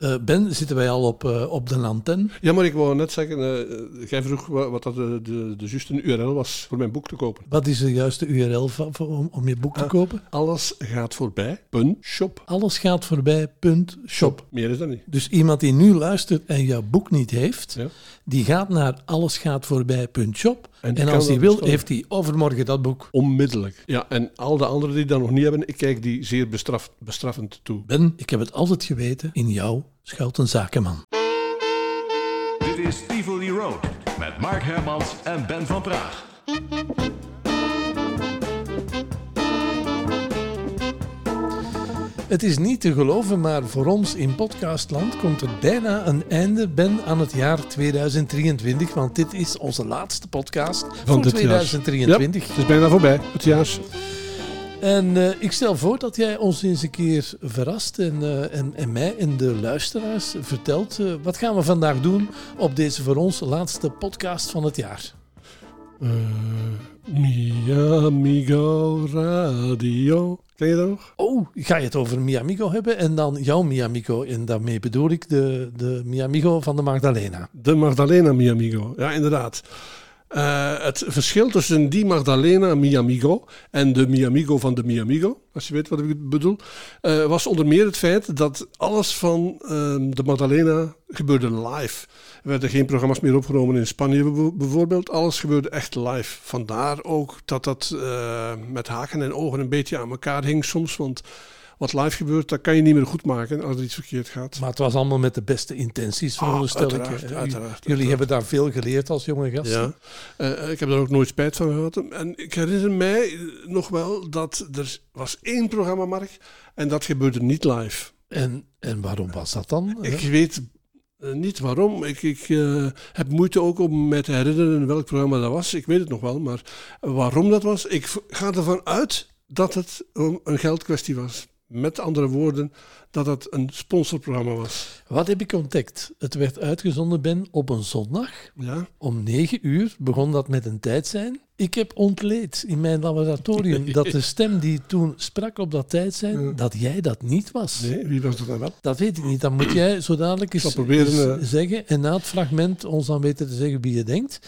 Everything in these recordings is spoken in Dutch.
Eh, ben, zitten wij al op, eh, op de antenne? Ja, maar ik wou net zeggen, uh, jij vroeg wat, dat de, de, de juiste URL was voor mijn boek te kopen. Wat is de juiste URL van, voor, om, om je boek te Ah, kopen? Alles gaat voorbij, punt, shop. Alles gaat voorbij, punt, shop. Meer is dat niet. Dus iemand die nu luistert en jouw boek niet heeft, Ja. die gaat naar allesgaatvoorbij.shop. En, als hij wil, bestellen. heeft hij overmorgen dat boek. Onmiddellijk. Ja, en al de anderen die dat nog niet hebben, ik kijk die zeer bestraf, bestraffend toe. Ben, ik heb het altijd geweten, in jou schuilt een zakenman. Dit is Tivoli Road met Mark Hermans en Ben van Praag. Het is niet te geloven, maar voor ons in podcastland komt er bijna een einde, Ben, aan het jaar 2023. Want dit is onze laatste podcast van jaar. 2023. Ja, het is bijna voorbij, het jaar. En eh, ik stel voor dat jij ons eens een keer verrast en, eh, en, en mij en de luisteraars vertelt. eh, wat gaan we vandaag doen op deze voor ons laatste podcast van het jaar? Eh, mi amigo radio. Ken je dat nog? Oh, ga je het over Miamigo hebben en dan jouw Miamigo. En daarmee bedoel ik de, de Miamigo van de Magdalena. De Magdalena mi amigo. Ja, inderdaad. Eh, het verschil tussen die Magdalena mi amigo en de mi amigo van de mi amigo, als je weet wat ik bedoel, eh, was onder meer het feit dat alles van ehm, de Magdalena gebeurde live. Er werden geen programma's meer opgenomen in Spanje bijvo- bijvoorbeeld. Alles gebeurde echt live. Vandaar ook dat dat eh, met haken en ogen een beetje aan elkaar hing soms. Want wat live gebeurt, dat kan je niet meer goed maken als er iets verkeerd gaat. Maar het was allemaal met de beste intenties, Ah, veronderstel ik. uiteraard, Eh, uiteraard, Jullie uiteraard. hebben daar veel geleerd als jonge gasten. Ja, Eh, ik heb daar ook nooit spijt van gehad. En ik herinner mij nog wel dat er was één programma, Mark, en dat gebeurde niet live. En, en waarom was dat dan? Ik weet eh, niet waarom. Ik, ik eh, heb moeite ook om me te herinneren welk programma dat was. Ik weet het nog wel, maar waarom dat was, ik ga ervan uit dat het een geldkwestie was. Met andere woorden, dat het een sponsorprogramma was. Wat heb ik ontdekt? Het werd uitgezonden, Ben, op een zondag. Ja? Om negen uur begon dat met een tijd zijn. Ik heb ontleed in mijn laboratorium dat de stem die toen sprak op dat tijd zijn, Ja. dat jij dat niet was. Nee, wie was dat dan wel? Dat weet ik niet. Dan moet jij zo dadelijk eens, proberen, eens eh. zeggen en na het fragment ons dan weten te zeggen wie je denkt.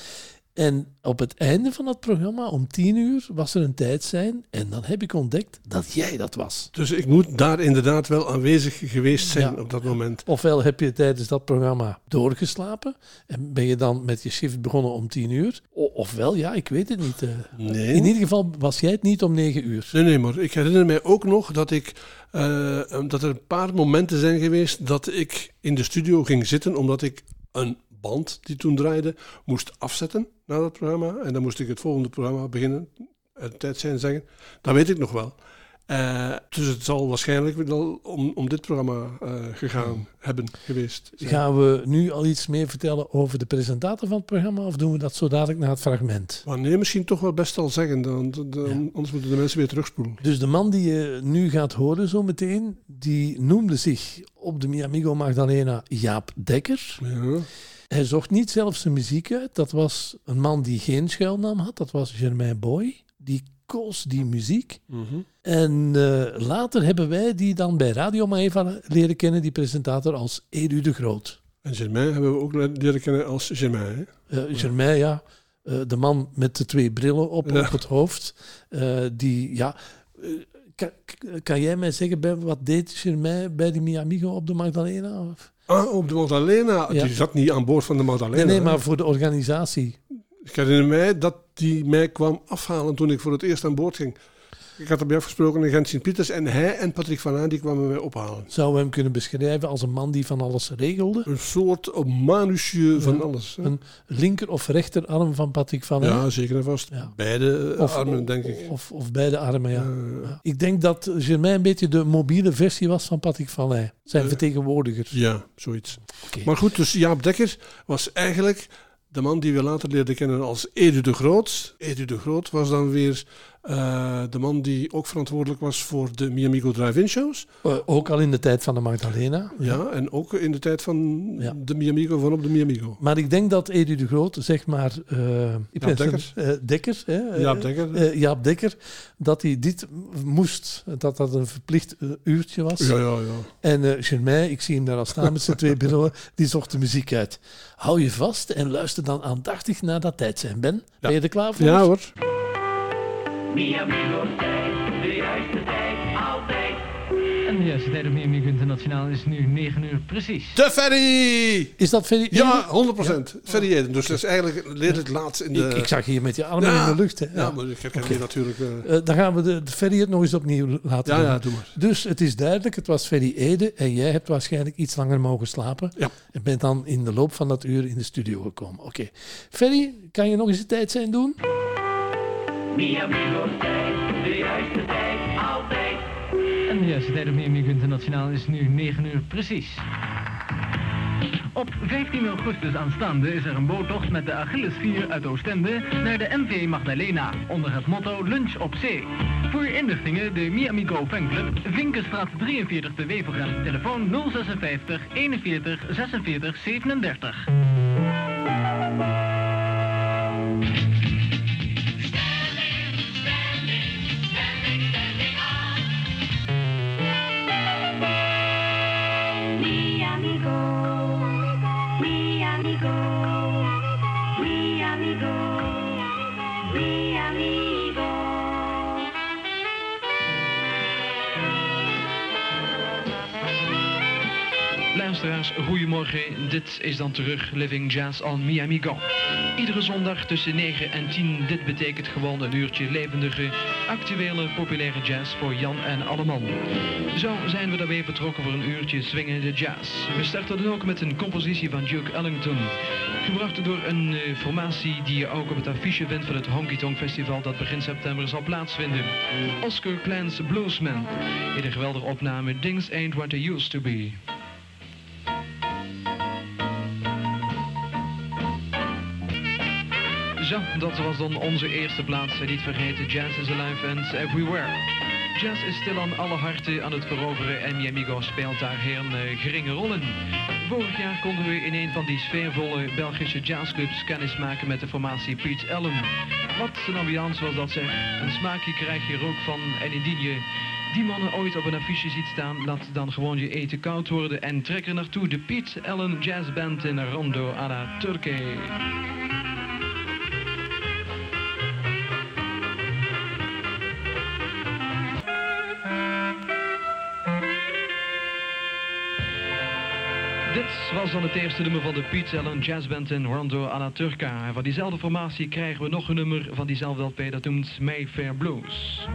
En op het einde van het programma, om tien uur, was er een tijd zijn. En dan heb ik ontdekt dat jij dat was. Dus ik moet daar inderdaad wel aanwezig geweest zijn Ja. op dat moment. Ofwel heb je tijdens dat programma doorgeslapen en ben je dan met je shift begonnen om tien uur. Ofwel, ja, ik weet het niet. eh. Nee. In ieder geval was jij het niet om negen uur. Nee, nee, maar ik herinner mij ook nog dat, ik, eh, dat er een paar momenten zijn geweest dat ik in de studio ging zitten omdat ik een band die toen draaide moest afzetten na dat programma. En dan moest ik het volgende programma beginnen, uit tijd zijn zeggen. Dat weet ik nog wel. Eh, dus het zal waarschijnlijk wel om, om dit programma eh, gegaan hebben geweest. zijn. Gaan we nu al iets meer vertellen over de presentator van het programma of doen we dat zo dadelijk na het fragment? Maar nee, misschien toch wel best al zeggen, dan, dan- anders moeten de mensen weer terugspoelen. Dus de man die je nu gaat horen zo meteen, die noemde zich op de Miamigo Magdalena Jaap Dekker. Ja. Hij zocht niet zelf zijn muziek uit. Dat was een man die geen schuilnaam had. Dat was Germain Boy. Die koos die muziek. Mhm. En eh, later hebben wij die dan bij Radio Maeva leren kennen, die presentator, als Edu de Groot. En Germain hebben we ook leren kennen als Germain. Hè? Eh Germain, ja, eh, de man met de twee brillen op, Ja. op het hoofd. die, ja, kan, kan jij mij zeggen, bij, wat deed Germain bij die Miamigo op de Magdalena? Of- Ah, op de Magdalena. Ja. Die zat niet aan boord van de Magdalena. Nee, nee, maar voor de organisatie. Ik herinner mij dat die mij kwam afhalen toen ik voor het eerst aan boord ging. Ik had erbij afgesproken in Gent-Sint-Pieters en hij en Patrick van Aan die kwamen mij ophalen. Zouden we hem kunnen beschrijven als een man die van alles regelde? Een soort manusje van Ja. alles. hè. Een linker of rechterarm van Patrick van Eyck? Ja, zeker en vast. Ja. Beide eh, Of, armen, denk ik. Of, of beide armen, ja. Ik denk dat Germain een beetje de mobiele versie was van Patrick van Eyck. Zijn Eh, vertegenwoordiger. ja, zoiets. Maar goed, dus Jaap Dekker was eigenlijk de man die we later leerden kennen als Edu de Groot. Edu de Groot was dan weer Eh, de man die ook verantwoordelijk was voor de Miamigo Drive-In shows. Eh, ook al in de tijd van de Magdalena. Ja, en ook in de tijd van Ja. de Miamigo van op de Miamigo. Maar ik denk dat Edu de Groot, zeg maar... eh ik ben Dekker. Dekker, hè, Jaap Dekker. Jaap Dekker, dat hij dit moest. Dat dat een verplicht uurtje was. Ja, ja, ja. En eh Germain, ik zie hem daar al staan met zijn twee bureaus, die zocht de muziek uit. Hou je vast en luister dan aandachtig naar dat tijd zijn. Ben, ben je er klaar voor? Ja hoor. Miamigo's tijd, de juiste tijd, altijd. En de juiste tijd op Miami Internationaal is nu 9 uur precies. De ferry! Is dat Ferry? Ja, 100%. Ferry Eden. Dus dat is eigenlijk redelijk laat in de... Ik, ik zag je met je armen Ja. in de lucht. Hè? Ja, Ja. maar ik herken Oké. je natuurlijk... eh, Eh, dan gaan we de, de Ferry het nog eens opnieuw laten ja, doen. ja, doe maar. Dus het is duidelijk, het was Ferry Ede en jij hebt waarschijnlijk iets langer mogen slapen. Ja. En bent dan in de loop van dat uur in de studio gekomen. Oké. Ferry, kan je nog eens de tijd zijn doen? Tijd, de juiste tijd, altijd. En de juiste tijd op Miami Internationaal is nu 9 uur precies. Op 15 augustus aanstaande is er een boottocht met de Achilles 4 uit Oostende naar de MV Magdalena onder het motto Lunch op Zee. Voor inlichtingen de Miami Go Fanclub, Vinkenstraat 43 te Wevelgem, telefoon 056 41 46 37. Dit is dan terug Living Jazz on Miami Go. Iedere zondag tussen 9 en 10. Dit betekent gewoon een uurtje levendige, actuele, populaire jazz voor Jan en Alleman. Zo zijn we weer betrokken voor een uurtje swingende jazz. We starten dan ook met een compositie van Duke Ellington. Gebracht door een eh, formatie die je ook op het affiche vindt van het Honky Tonk Festival dat begin september zal plaatsvinden. Oscar Klein's Bluesman. In een geweldige opname Things Ain't What They Used To Be. Zo, dat was dan onze eerste plaats. Niet vergeten, Jazz is alive and everywhere. Jazz is stil aan alle harten aan het veroveren en Miamigo speelt daar heel eh, geringe rol in. Vorig jaar konden we in een van die sfeervolle Belgische jazzclubs kennis maken met de formatie Pete Allen. Wat een ambiance was dat zeg. Een smaakje krijg je er ook van en indien je die mannen ooit op een affiche ziet staan, laat dan gewoon je eten koud worden en trek er naartoe de Pete Allen Jazz Band in Rondo à la Turkey. Was dan het eerste nummer van de Pete Allen Jazz Band in Rondo à la Turca. En van diezelfde formatie krijgen we nog een nummer van diezelfde LP dat noemt Mayfair Blues.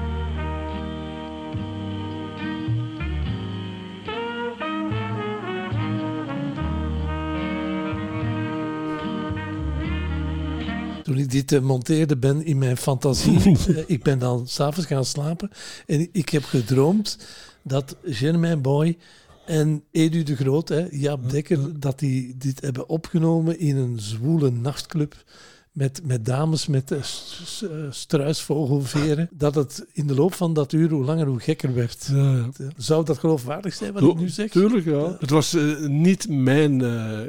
Toen ik dit eh, monteerde ben in mijn fantasie, eh, ik ben dan s'avonds gaan slapen en ik heb gedroomd dat Germain Boy en Edu de Groot, hè, Jaap Dekker, dat die dit hebben opgenomen in een zwoele nachtclub met, met dames met eh, eh, struisvogelveren. Dat het in de loop van dat uur hoe langer hoe gekker werd. Ja, Zou dat geloofwaardig zijn wat ja. ik nu zeg? Tuurlijk, ja. Het was eh, niet mijn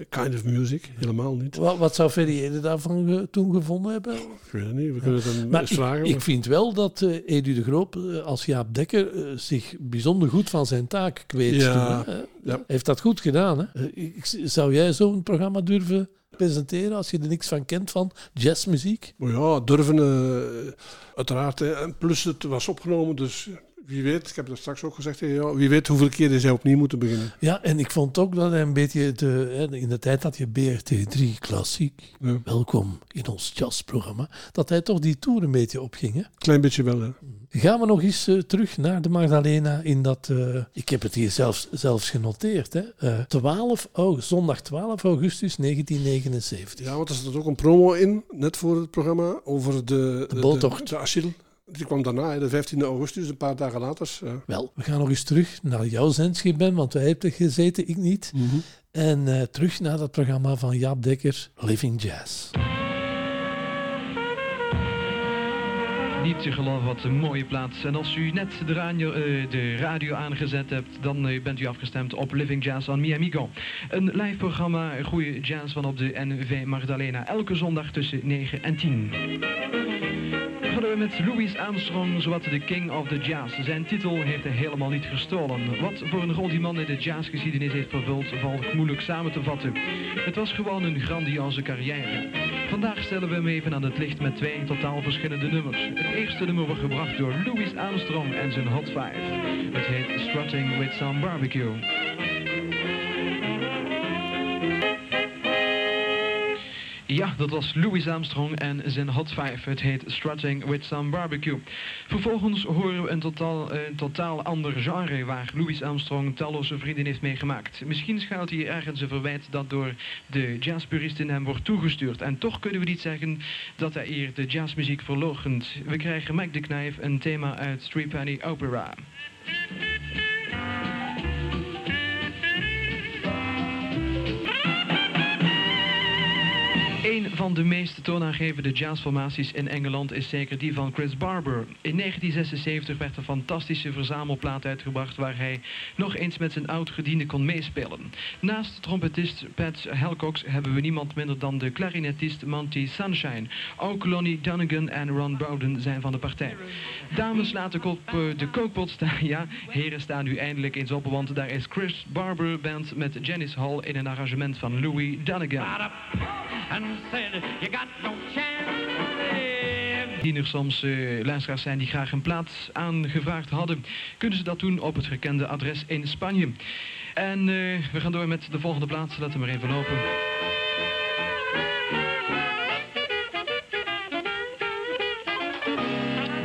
kind of music. Helemaal niet. Wat, wat zou Ferry Ede daarvan ge- toen gevonden hebben? Ik weet het niet. We kunnen het hem Maar eens ik, vragen. ik vind wel dat Edu de Groot eh, als Jaap Dekker zich bijzonder goed van zijn taak kweet. Ja, toen, ja. Heeft dat goed gedaan. Hè? Zou jij zo'n programma durven presenteren als je er niks van kent van jazzmuziek? Ja, durven, eh, uiteraard. En plus, het was opgenomen, dus wie weet, ik heb dat straks ook gezegd tegen jou, wie weet hoeveel keer zij opnieuw moeten beginnen. Ja, en ik vond ook dat hij een beetje de, in de tijd dat je BRT3 klassiek, Ja. welkom in ons jazzprogramma, dat hij toch die tour een beetje opging. Hè? Klein beetje wel, hè. Gaan we nog eens eh, terug naar de Magdalena in dat... eh, ik heb het hier zelfs, zelfs genoteerd. Hè? Eh, 12, oh, zondag 12 augustus 1979. Ja, want er zat ook een promo in, net voor het programma, over de... De, boottocht. De, de Asiel. Die kwam daarna, de 15 augustus, een paar dagen later. Ja. Wel, we gaan nog eens terug naar jouw zendschip, Ben, want wij hebben gezeten, ik niet. En eh, terug naar dat programma van Jaap Dekker, Living Jazz. Niet te geloven wat een mooie plaats. En als u net de radio, eh, de radio aangezet hebt, dan eh, bent u afgestemd op Living Jazz on Miamigo. Een live programma, goede jazz van op de NV Magdalena. Elke zondag tussen 9 en 10. Met Louis Armstrong, zowat de king of the jazz. Zijn titel heeft hij helemaal niet gestolen. Wat voor een rol die man in de jazzgeschiedenis heeft vervuld, valt moeilijk samen te vatten. Het was gewoon een grandioze carrière. Vandaag stellen we hem even aan het licht met twee totaal verschillende nummers. Het eerste nummer wordt gebracht door Louis Armstrong en zijn Hot Five. Het heet Strutting with Some Barbecue. Ja, dat was Louis Armstrong en zijn Hot Five. Het heet Strutting with Some Barbecue. Vervolgens horen we een totaal, een totaal ander genre waar Louis Armstrong talloze vrienden heeft meegemaakt. Misschien schuilt hier ergens een verwijt dat door de jazzpuristen hem wordt toegestuurd. En toch kunnen we niet zeggen dat hij hier de jazzmuziek verloochent. We krijgen Mike de Knijf, een thema uit Three Penny Opera. Van de meest toonaangevende jazzformaties in Engeland is zeker die van Chris Barber. In 1976 werd een fantastische verzamelplaat uitgebracht waar hij nog eens met zijn oud-gediende kon meespelen. Naast trompetist Pat Helcox hebben we niemand minder dan de clarinetist Monty Sunshine. Ook Lonnie Donegan en Ron Bowden zijn van de partij. Dames laten op eh, de kookpot staan. Ja, heren staan nu eindelijk eens op, want daar is Chris Barber Band met Janice Hall in een arrangement van Louis Donegan. And you got no chance. Die er soms eh, luisteraars zijn die graag een plaats aangevraagd hadden, kunnen ze dat doen op het gekende adres in Spanje. En eh, we gaan door met de volgende plaats. Laten we maar even lopen.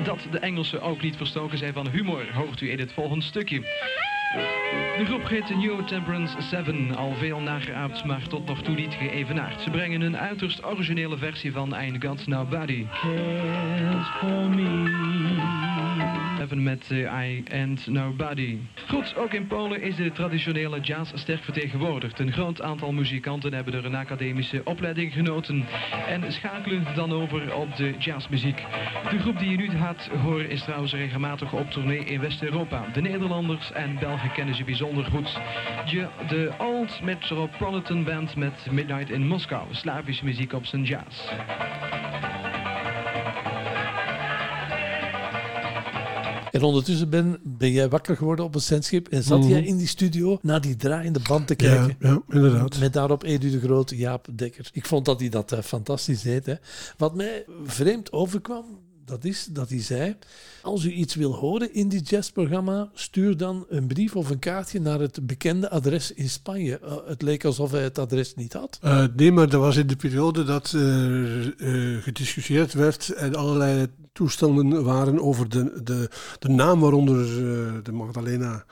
Dat de Engelsen ook niet verstoken zijn van humor, hoort u in het volgende stukje. De groep heet New Temperance 7, al veel nageaapt, maar tot nog toe niet geëvenaard. Ze brengen een uiterst originele versie van Ein God's Nobody. Even met eh, I and Nobody. Goed, ook in Polen is de traditionele jazz sterk vertegenwoordigd. Een groot aantal muzikanten hebben er een academische opleiding genoten en schakelen dan over op de jazzmuziek. De groep die je nu gaat horen is trouwens regelmatig op tournee in West-Europa. De Nederlanders en Belgen kennen ze bijzonder goed. Je- De Old Metropolitan Band met Midnight in Moskou. Slavische muziek op zijn jazz. En ondertussen ben, ben jij wakker geworden op een zendschip en zat Mhm. jij in die studio naar die draaiende band te kijken. ja, inderdaad. Met daarop Edu de Groot, Jaap Dekker. Ik vond dat hij dat eh, fantastisch deed. Hè. Wat mij vreemd overkwam, dat is dat hij zei... Als u iets wil horen in dit jazzprogramma... stuur dan een brief of een kaartje naar het bekende adres in Spanje. Eh, het leek alsof hij het adres niet had. Eh, nee, maar dat was in de periode dat eh, gediscussieerd werd en allerlei toestanden waren over de, de, de naam waaronder de Magdalena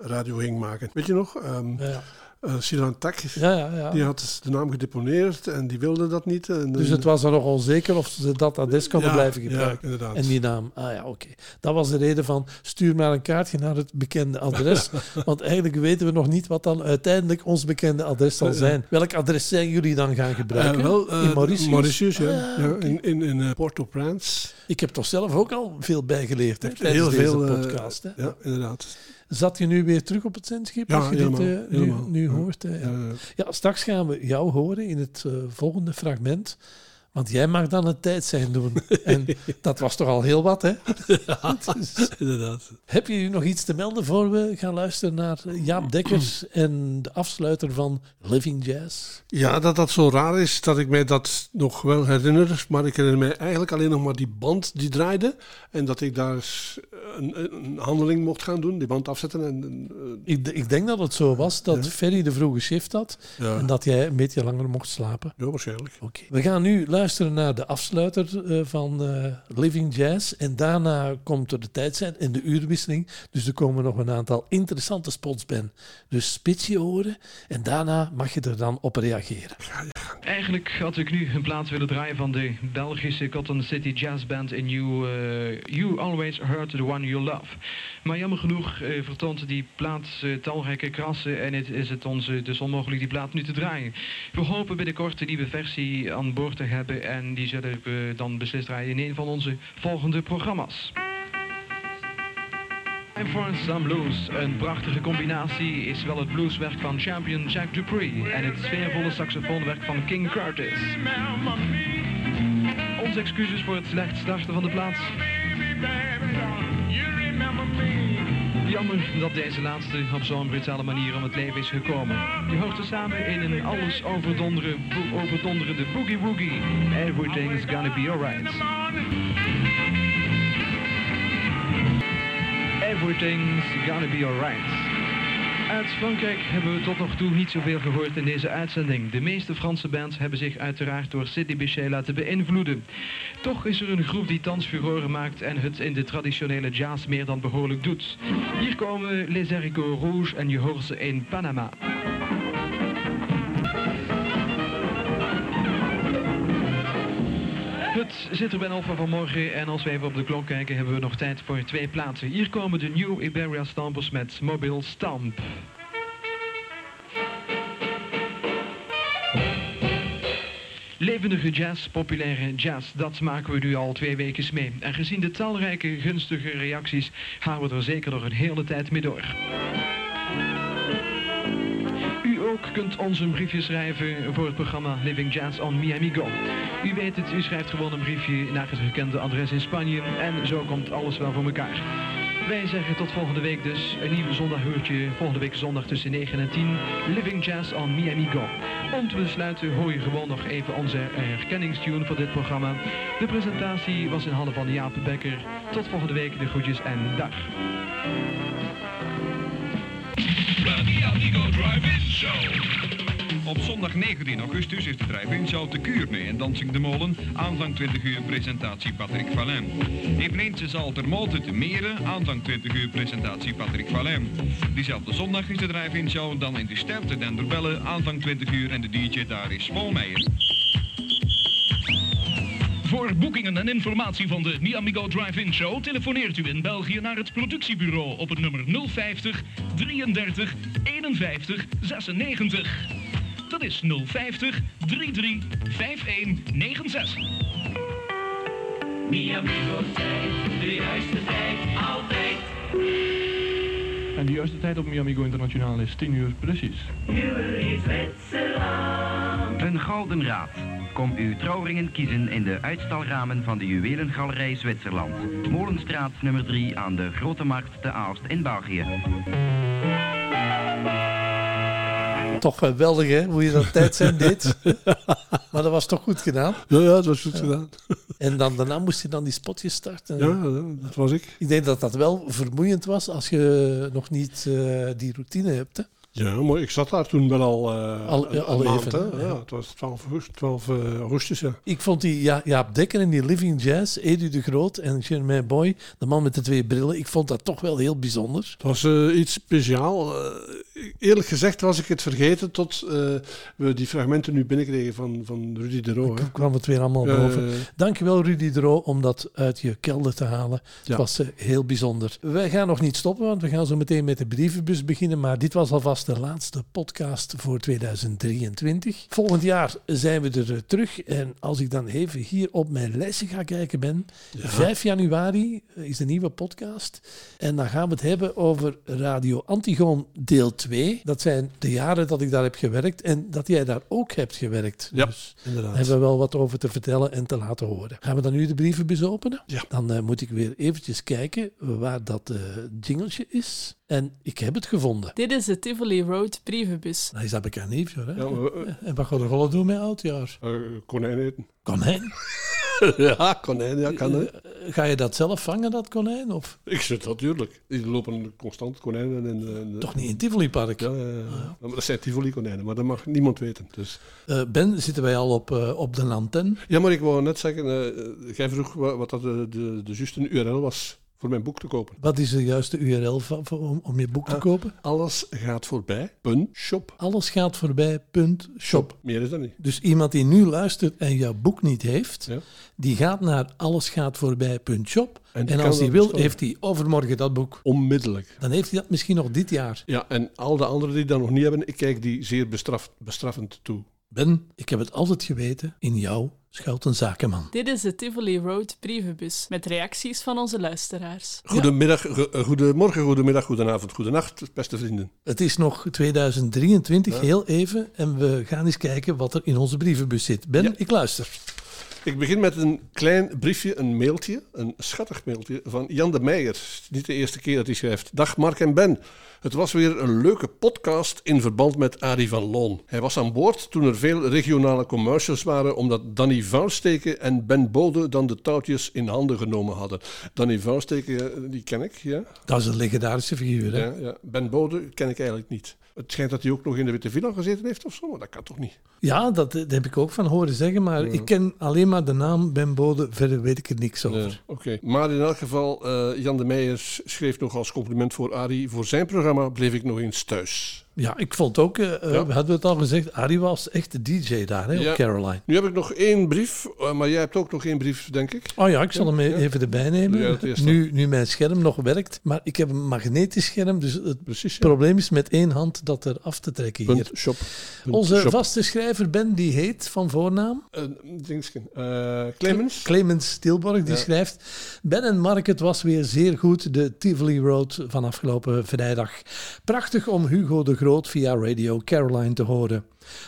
radio ging maken. Weet je nog? Ehm Ja, eh, Silan Tak, ja, ja. ja. die had dus de naam gedeponeerd en die wilde dat niet. En, Dus het was er nog onzeker of ze dat adres konden blijven gebruiken. En die naam, ah ja, oké. Dat was de reden van stuur maar een kaartje naar het bekende adres. want eigenlijk weten we nog niet wat dan uiteindelijk ons bekende adres zal zijn. Welk adres zijn jullie dan gaan gebruiken? Eh, wel, eh, in Mauritius? ja. Ah, ja oké. in in, in eh, Port-au-Prince. Ik heb toch zelf ook al veel bijgeleerd hè, tijdens Heel deze veel. eh, podcast. Hè? ja, inderdaad. Zat je nu weer terug op het zendschip Ja, als je dit eh, nu, helemaal. nu Ja. hoort? hè? Ja. Ja, straks gaan we jou horen in het eh, volgende fragment. Want jij mag dan het tijd zijn doen. En dat was toch al heel wat, hè? Dus- inderdaad. Heb je nog iets te melden voor we gaan luisteren naar Jaap Dekkers en de afsluiter van Living Jazz? Ja, dat dat zo raar is dat ik mij dat nog wel herinner. Maar ik herinner mij eigenlijk alleen nog maar die band die draaide. En dat ik daar een, een handeling mocht gaan doen, die band afzetten. En, en, eh, Ik, ik denk dat het zo was dat Ja. Ferry de vroege shift had ja, en dat jij een beetje langer mocht slapen. ja, waarschijnlijk. Oké. We gaan nu luisteren naar de afsluiter eh, van eh, Living Jazz. En daarna komt er de tijdzijn en de uurwisseling. Dus er komen nog een aantal interessante spots bij. Dus spits je oren en daarna mag je er dan op reageren. Eigenlijk had ik nu een plaats willen draaien van de Belgische Cotton City Jazz Band in You, eh, you Always Heard the One You Love. Maar jammer genoeg eh, vertoont die plaat eh, talrijke krassen en het is het ons dus onmogelijk die plaat nu te draaien. We hopen binnenkort een nieuwe versie aan boord te hebben en die zullen we dan beslist draaien in een van onze volgende programma's. Time for Some Blues. Een prachtige combinatie is wel het blueswerk van champion Jack Dupree en het sfeervolle saxofoonwerk van King Curtis. Onze excuses voor het slecht starten van de plaats. Jammer dat deze laatste op zo'n brutale manier om het leven is gekomen. Je hoort ze samen in een alles overdondere, bo- overdonderende boogie woogie. Everything's gonna be alright. Everything's gonna be alright. Uit Frankrijk hebben we tot nog toe niet zoveel gehoord in deze uitzending. De meeste Franse bands hebben zich uiteraard door Sidney Bechet laten beïnvloeden. Toch is er een groep die thans maakt en het in de traditionele jazz meer dan behoorlijk doet. Hier komen Les Haricots Rouges en je hoort ze in Panama. Zit er bijna op voor vanmorgen en als we even op de klok kijken hebben we nog tijd voor twee plaatsen. Hier komen de New Iberia Stampers met Mobile Stamp. Levendige jazz, populaire jazz, dat maken we nu al twee weken mee. En gezien de talrijke gunstige reacties gaan we er zeker nog een hele tijd mee door. Kunt ons een briefje schrijven voor het programma Living Jazz on Miami Go. U weet het, u schrijft gewoon een briefje naar het gekende adres in Spanje en zo komt alles wel voor elkaar. Wij zeggen tot volgende week dus. Een nieuw zondaghuurtje. Volgende week zondag tussen 9 en 10. Living Jazz on Miami Go. Om te besluiten hoor je gewoon nog even onze herkenningstune voor dit programma. De presentatie was in handen van Jaap Bekker. Tot volgende week. De groetjes en dag. Op zondag 19 augustus is de drive-in show te Kuurne in Dansing de Molen. Aanvang 20 uur presentatie Patrick Vallin. Eveneens zal ter Molte te Meren. Aanvang 20 uur presentatie Patrick Vallin. Diezelfde zondag is de drive-in show dan in de ster te Denderbellen. Aanvang 20 uur en de DJ daar is Spolmeijer. Voor boekingen en informatie van de Miamigo Drive-In Show telefoneert u in België naar het productiebureau op het nummer 050 33 51 96. Dat is 050 33 51 96. Miamigo tijd, de juiste tijd, altijd. En de juiste tijd op Miamigo Internationaal is 10 uur precies. Een gouden raad. Kom uw trouwringen kiezen in de uitstalramen van de Juwelengalerij Zwitserland. Molenstraat nummer 3 aan de Grote Markt te Aalst in België. Toch geweldig, hè? Hoe je dat tijd zijn deed. maar dat was toch goed gedaan. Ja, ja, het was goed gedaan. En dan, daarna moest je dan die spotjes starten. Ja, ja, dat was ik. Ik denk dat dat wel vermoeiend was als je nog niet eh, die routine hebt. Hè? Ja, maar ik zat daar toen wel al, eh Al- een, al een maand. even, hè. ja. Ja, het was 12, augustus, 12 eh, augustus, ja. Ik vond die ja, Jaap Dekker en die Living Jazz, Edu de Groot en Germain Boy, de man met de twee brillen, ik vond dat toch wel heel bijzonder. Het was eh, iets speciaal. Eh, eerlijk gezegd was ik het vergeten tot we die fragmenten nu binnenkregen van, van Rudy de Roo. Toen kwam het weer allemaal boven. Dankjewel Rudy de Roo om dat uit je kelder te halen. Het was heel bijzonder. Wij gaan nog niet stoppen, want we gaan zo meteen met de brievenbus beginnen. Maar dit was alvast de laatste podcast voor 2023. Volgend jaar zijn we er eh, terug. En als ik dan even hier op mijn lijstje ga kijken ben, 5 januari eh, is de nieuwe podcast. En dan gaan we het hebben over Radio Antigoon deel 2. Dat zijn de jaren dat ik daar heb gewerkt en dat jij daar ook hebt gewerkt. Ja, Dus inderdaad. daar hebben we wel wat over te vertellen en te laten horen. Gaan we dan nu de brievenbus openen? Ja. Dan eh, moet ik weer eventjes kijken waar dat eh jingletje is. En ik heb het gevonden. Dit is de Tivoli Road brievenbus. Dat is dat bekend hoor. Hè? Ja, maar, eh, En wat gaat er gewoon doen met oudjaar? eh, konijn eten. Konijn? ja, konijn, ja, kan hè. Eh, Ga je dat zelf vangen, dat konijn? Of Ik zit natuurlijk. Die lopen constant konijnen in de... in de- toch niet in Tivoli Park? Ja, ja, ja. Ja, maar dat zijn Tivoli-konijnen, maar dat mag niemand weten. Dus. Eh, ben, zitten wij al op, eh, op de antenne? Ja, maar ik wou net zeggen, eh, jij vroeg wat, wat dat de, de, de juiste URL was voor mijn boek te kopen. Wat is de juiste URL van, voor- om, om je boek te Ah. kopen? Alles gaat voorbij. Punt shop. Alles gaat voorbij. Punt shop. Meer is dat niet. Dus iemand die nu luistert en jouw boek niet heeft, Ja. die gaat naar allesgaatvoorbij.shop. En En, die kan als hij wil, bestellen. heeft hij overmorgen dat boek. Onmiddellijk. Dan heeft hij dat misschien nog dit jaar. Ja, en al de anderen die dat nog niet hebben, ik kijk die zeer bestraf, bestraffend toe. Ben, ik heb het altijd geweten, in jou schuilt een zakenman. Dit is de Tivoli Road brievenbus met reacties van onze luisteraars. Goedemiddag, go- eh, goedemorgen, goedemiddag, goedenavond, goedenacht, beste vrienden. Het is nog 2023, heel even, en we gaan eens kijken wat er in onze brievenbus zit. Ben, Ja. ik luister. Ik begin met een klein briefje, een mailtje, een schattig mailtje van Jan de Meijer. Niet de eerste keer dat hij schrijft. Dag Mark en Ben. Het was weer een leuke podcast in verband met Arie van Loon. Hij was aan boord toen er veel regionale commercials waren, omdat Danny Vuilsteken en Ben Bode dan de touwtjes in handen genomen hadden. Danny Vuilsteken, eh, die ken ik, ja. Dat is een legendarische figuur. Hè? ja, ja. Ben Bode ken ik eigenlijk niet. Het schijnt dat hij ook nog in de Witte Villa gezeten heeft of zo, maar dat kan toch niet? Ja, dat, dat heb ik ook van horen zeggen, maar ik ken alleen maar de naam Ben Bode, verder weet ik er niks over. Ja, Oké, maar in elk geval, eh, Jan de Meijer schreef nog als compliment voor Arie. Voor zijn programma bleef ik nog eens thuis. Ja, ik vond ook, Ja. we hadden het al gezegd, Arie was echt de DJ daar hè, Ja. op Caroline. Nu heb ik nog één brief, eh, maar jij hebt ook nog één brief, denk ik. Oh ja, ik zal hem Ja. even erbij nemen. Nu, nu mijn scherm nog werkt, maar ik heb een magnetisch scherm, dus het Precies. Probleem is met één hand dat er af te trekken hier. Punt shop. Punt Onze shop. vaste schrijver Ben, die heet van voornaam. Eh, Clemens? Clemens Stilborg, die schrijft... Ben en Mark, het was weer zeer goed, de Tivoli Road van afgelopen vrijdag. Prachtig om Hugo de Groot via Radio Caroline te horen.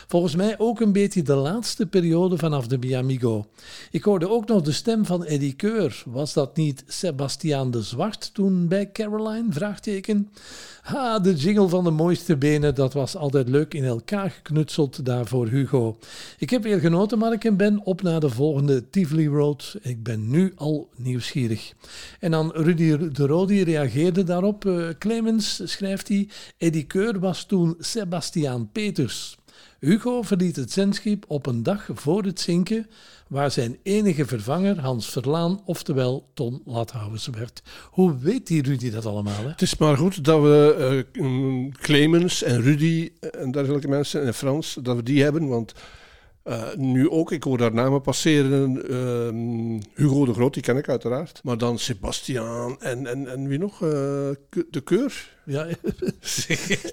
Volgens mij ook een beetje de laatste periode vanaf de Miamigo. Ik hoorde ook nog de stem van Eddie Keur. Was dat niet Sebastiaan de Zwart toen bij Caroline? Vraagteken. Ha, de jingle van de mooiste benen, dat was altijd leuk in elkaar geknutseld daar voor Hugo. Ik heb weer genoten, Mark en Ben, op naar de volgende Tivoli Road. Ik ben nu al nieuwsgierig. En dan Rudy de Rodi reageerde daarop. Eh, Clemens, schrijft hij, Eddie Keur was toen Sebastiaan Peters. Hugo verliet het zendschip op een dag voor het zinken, waar zijn enige vervanger Hans Verlaan, oftewel Ton Lathouwers, werd. Hoe weet die Rudy dat allemaal? Hè? Het is maar goed dat we eh, Clemens en Rudy en dergelijke mensen en Frans, dat we die hebben, want eh, nu ook, ik hoor daar namen passeren, ehm, Hugo de Groot, die ken ik uiteraard, maar dan Sebastiaan en, en, en wie nog? Eh, de Keur? Ja,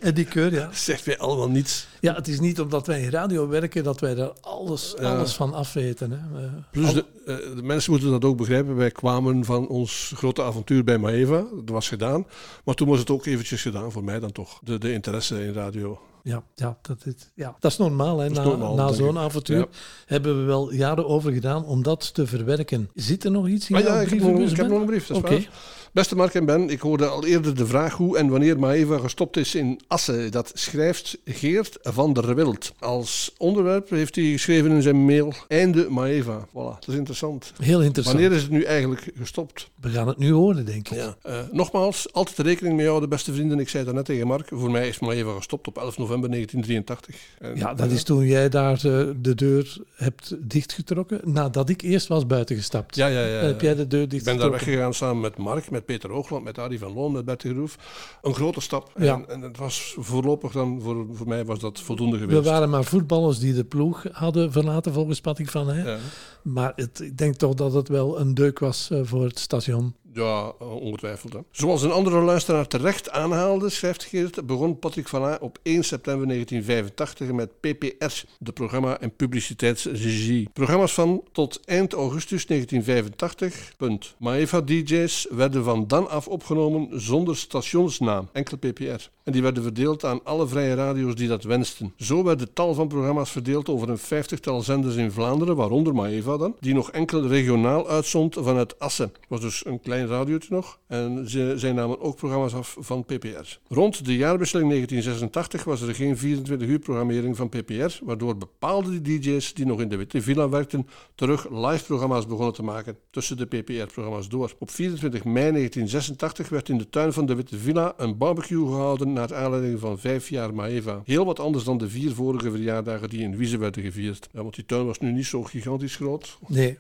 en die Keur, ja. Zegt mij allemaal niets. Ja, het is niet omdat wij in radio werken dat wij daar alles, alles van afweten. Hè. Plus de, eh, de mensen moeten dat ook begrijpen. Wij kwamen van ons grote avontuur bij Maeva. Dat was gedaan. Maar toen was het ook eventjes gedaan voor mij dan toch. De, de interesse in radio. Ja, ja, dat, is, ja, dat is normaal. Hè. Is na normaal, na zo'n avontuur Ja. hebben we wel jaren over gedaan om dat te verwerken. Zit er nog iets in Ah ja, ik heb, nog, ik heb nog een brief. Dat is Oké. waar. Beste Mark en Ben, ik hoorde al eerder de vraag hoe en wanneer Maeva gestopt is in Assen. Dat schrijft Geert van der Wild. Als onderwerp heeft hij geschreven in zijn mail Einde Maeva. Voilà, dat is interessant. Heel interessant. Wanneer is het nu eigenlijk gestopt? We gaan het nu horen, denk ik. Ja. Eh, nogmaals, altijd rekening mee houden, beste vrienden. Ik zei dat net tegen Mark. Voor mij is Maeva gestopt op 11 november 1983. En, Ja, dat eh, is toen jij daar eh, de deur hebt dichtgetrokken. Nadat ik eerst was buitengestapt. Ja, ja, ja. Dan heb jij de deur Ik ben daar dichtgetrokken. weggegaan samen met Mark, met Peter Hoogland, met Arie van Loon, met Bertie Groef. Een grote stap. Ja. En, en het was voorlopig dan, voor, voor mij was dat voldoende We geweest. waren maar voetballers die de ploeg hadden verlaten, volgens Patrick van. Ja. Maar het, ik denk toch dat het wel een deuk was eh, voor het station. Ja, ongetwijfeld. Hè. Zoals een andere luisteraar terecht aanhaalde, schrijft Geert, begon Patrick van A op 1 september 1985 met PPR, de programma- en publiciteitsregie. Programma's van tot eind augustus 1985. Punt. Maeva DJ's werden van dan af opgenomen zonder stationsnaam, enkel PPR. En die werden verdeeld aan alle vrije radio's die dat wensten. Zo werd de tal van programma's verdeeld over een vijftigtal zenders in Vlaanderen, waaronder Maeva dan, die nog enkel regionaal uitzond vanuit Assen. Was dus een klein radiootje nog. En ze, zij namen ook programma's af van PPR. Rond de jaarwisseling 1986 was er geen 24 uur programmering van PPR, waardoor bepaalde DJ's die nog in de Witte Villa werkten, terug live programma's begonnen te maken tussen de PPR-programma's door. Op 24 mei 1986 werd in de tuin van de Witte Villa een barbecue gehouden naar aanleiding van vijf jaar Maeva. Heel wat anders dan de vier vorige verjaardagen die in Wiese werden gevierd. Ja, want die tuin was nu niet zo gigantisch groot. Nee.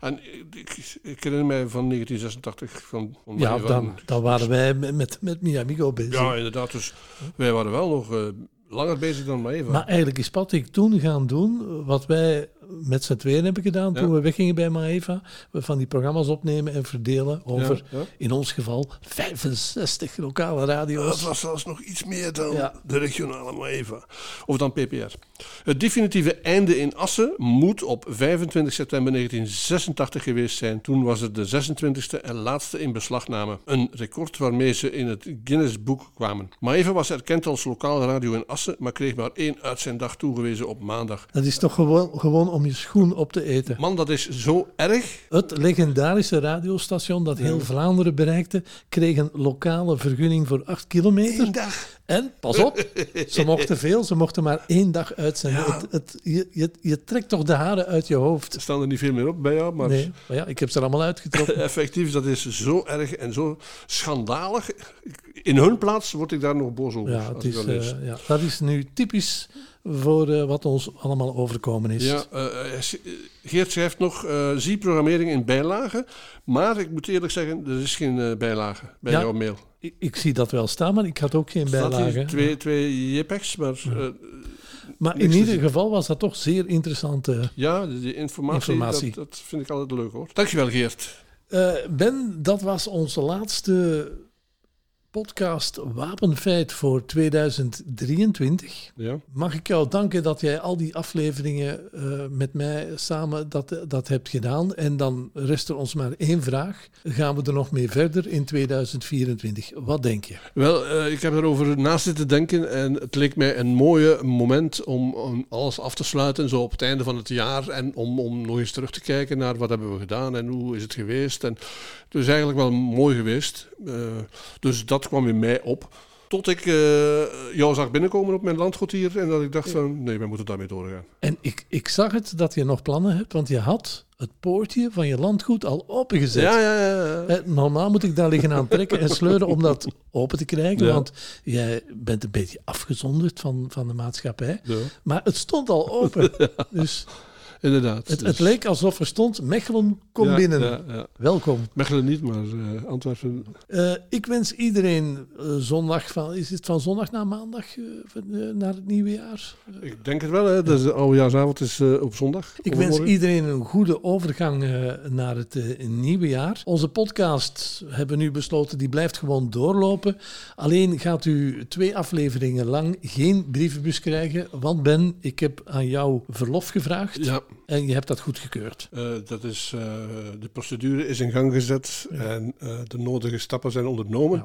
En ik, ik, ik herinner mij van 1986 86 van, van Ja, dan, dan waren wij met, met, met Miamigo bezig. Ja, inderdaad. Dus wij waren wel nog eh, langer bezig dan Maeva. Maar eigenlijk is Patrick toen gaan doen wat wij met z'n tweeën hebben gedaan toen Ja. we weggingen bij Maeva. We van die programma's opnemen en verdelen over, Ja, ja. in ons geval, 65 lokale radio's. Dat was zelfs nog iets meer dan de regionale Maeva. Of dan PPR. Het definitieve einde in Assen moet op 25 september 1986 geweest zijn. Toen was het de 26e en laatste in beslagname. Een record waarmee ze in het Guinness Boek kwamen. Maeva was erkend als lokale radio in Assen, maar kreeg maar één uitzenddag toegewezen op maandag. Dat is toch gewoon, gewoon om je schoen op te eten. Man, dat is zo erg. Het legendarische radiostation dat heel Vlaanderen bereikte, kreeg een lokale vergunning voor 8 kilometer. Eén dag. En, pas op, ze mochten veel, ze mochten maar één dag uitzenden. Ja. Het, het, je, je, je trekt toch de haren uit je hoofd. Er staan er niet veel meer op bij jou, maar Nee, maar ja, ik heb ze er allemaal uitgetrokken. effectief, dat is zo erg en zo schandalig. In hun plaats word ik daar nog boos over. Ja, het is, eh, ja, dat is nu typisch voor eh, wat ons allemaal overkomen is. Ja, eh, eh, Geert schrijft nog, eh, zie programmering in bijlagen. Maar ik moet eerlijk zeggen, er is geen bijlage bij Ja. jouw mail. Ik, ik zie dat wel staan, maar ik had ook geen bijlage. twee, twee JPEGs, maar Maar in ieder geval was dat toch zeer interessante ja, die informatie, Informatie. Dat, dat vind ik altijd leuk hoor. Dankjewel Geert. Ben, dat was onze laatste podcast Wapenfeit voor 2023. Ja. Mag ik jou danken dat jij al die afleveringen eh, met mij samen dat, dat hebt gedaan. En dan rest er ons maar één vraag. Gaan we er nog mee verder in 2024? Wat denk je? Wel, eh, ik heb erover na zitten denken en het leek mij een mooie moment om, om alles af te sluiten, zo op het einde van het jaar. En om, om nog eens terug te kijken naar wat hebben we gedaan en hoe is het geweest. En het is eigenlijk wel mooi geweest. Eh, dus dat kwam in mij op. Tot ik eh, jou zag binnenkomen op mijn landgoed hier en dat ik dacht van, nee, wij moeten daarmee doorgaan. En ik, ik zag het dat je nog plannen hebt, want je had het poortje van je landgoed al opengezet. Ja, ja, ja. ja. Eh, Normaal moet ik daar liggen aan trekken en sleuren om dat open te krijgen, Ja. want jij bent een beetje afgezonderd van, van de maatschappij. Ja. Maar het stond al open. Dus Inderdaad. het, Dus- het leek alsof er stond, Mechelen, kom Ja, binnen. ja, ja. Welkom. Mechelen niet, maar eh, Antwerpen. Eh, ik wens iedereen eh, zondag van, is het van zondag naar maandag naar het nieuwe jaar? Ik denk het wel, hè. Dus de oudejaarsavond is op zondag. Ik wens iedereen een goede overgang naar het nieuwe jaar. Onze podcast hebben we nu besloten, die blijft gewoon doorlopen. Alleen gaat u twee afleveringen lang geen brievenbus krijgen, want Ben, ik heb aan jou verlof gevraagd Ja, en je hebt dat goedgekeurd. Eh, dat is, eh, de procedure is in gang gezet en eh, de nodige stappen zijn ondernomen. Ja.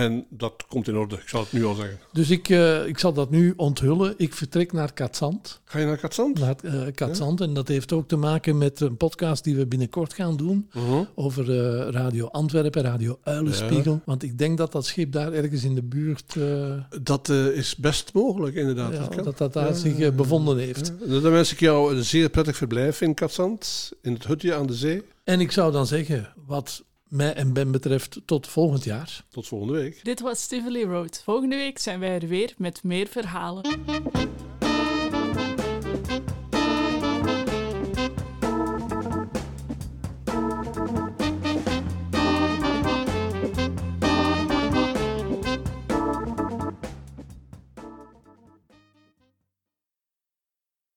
En dat komt in orde, ik zal het nu al zeggen. Dus ik, ik zal dat nu onthullen. Ik vertrek naar Katzand. Ga je naar Katzand? Naar Katzand. En dat heeft ook te maken met een podcast die we binnenkort gaan doen. Mhm. Over Radio Antwerpen, Radio Uilenspiegel. Want ik denk dat dat schip daar ergens in de buurt... Dat is best mogelijk, inderdaad. dat, dat dat daar zich bevonden heeft. Dan wens ik jou een zeer prettig verblijf in Katzand, in het hutje aan de zee. En ik zou dan zeggen, wat mij en Ben betreft, tot volgend jaar. Tot volgende week. Dit was Tivoli Road. Volgende week zijn wij er weer met meer verhalen.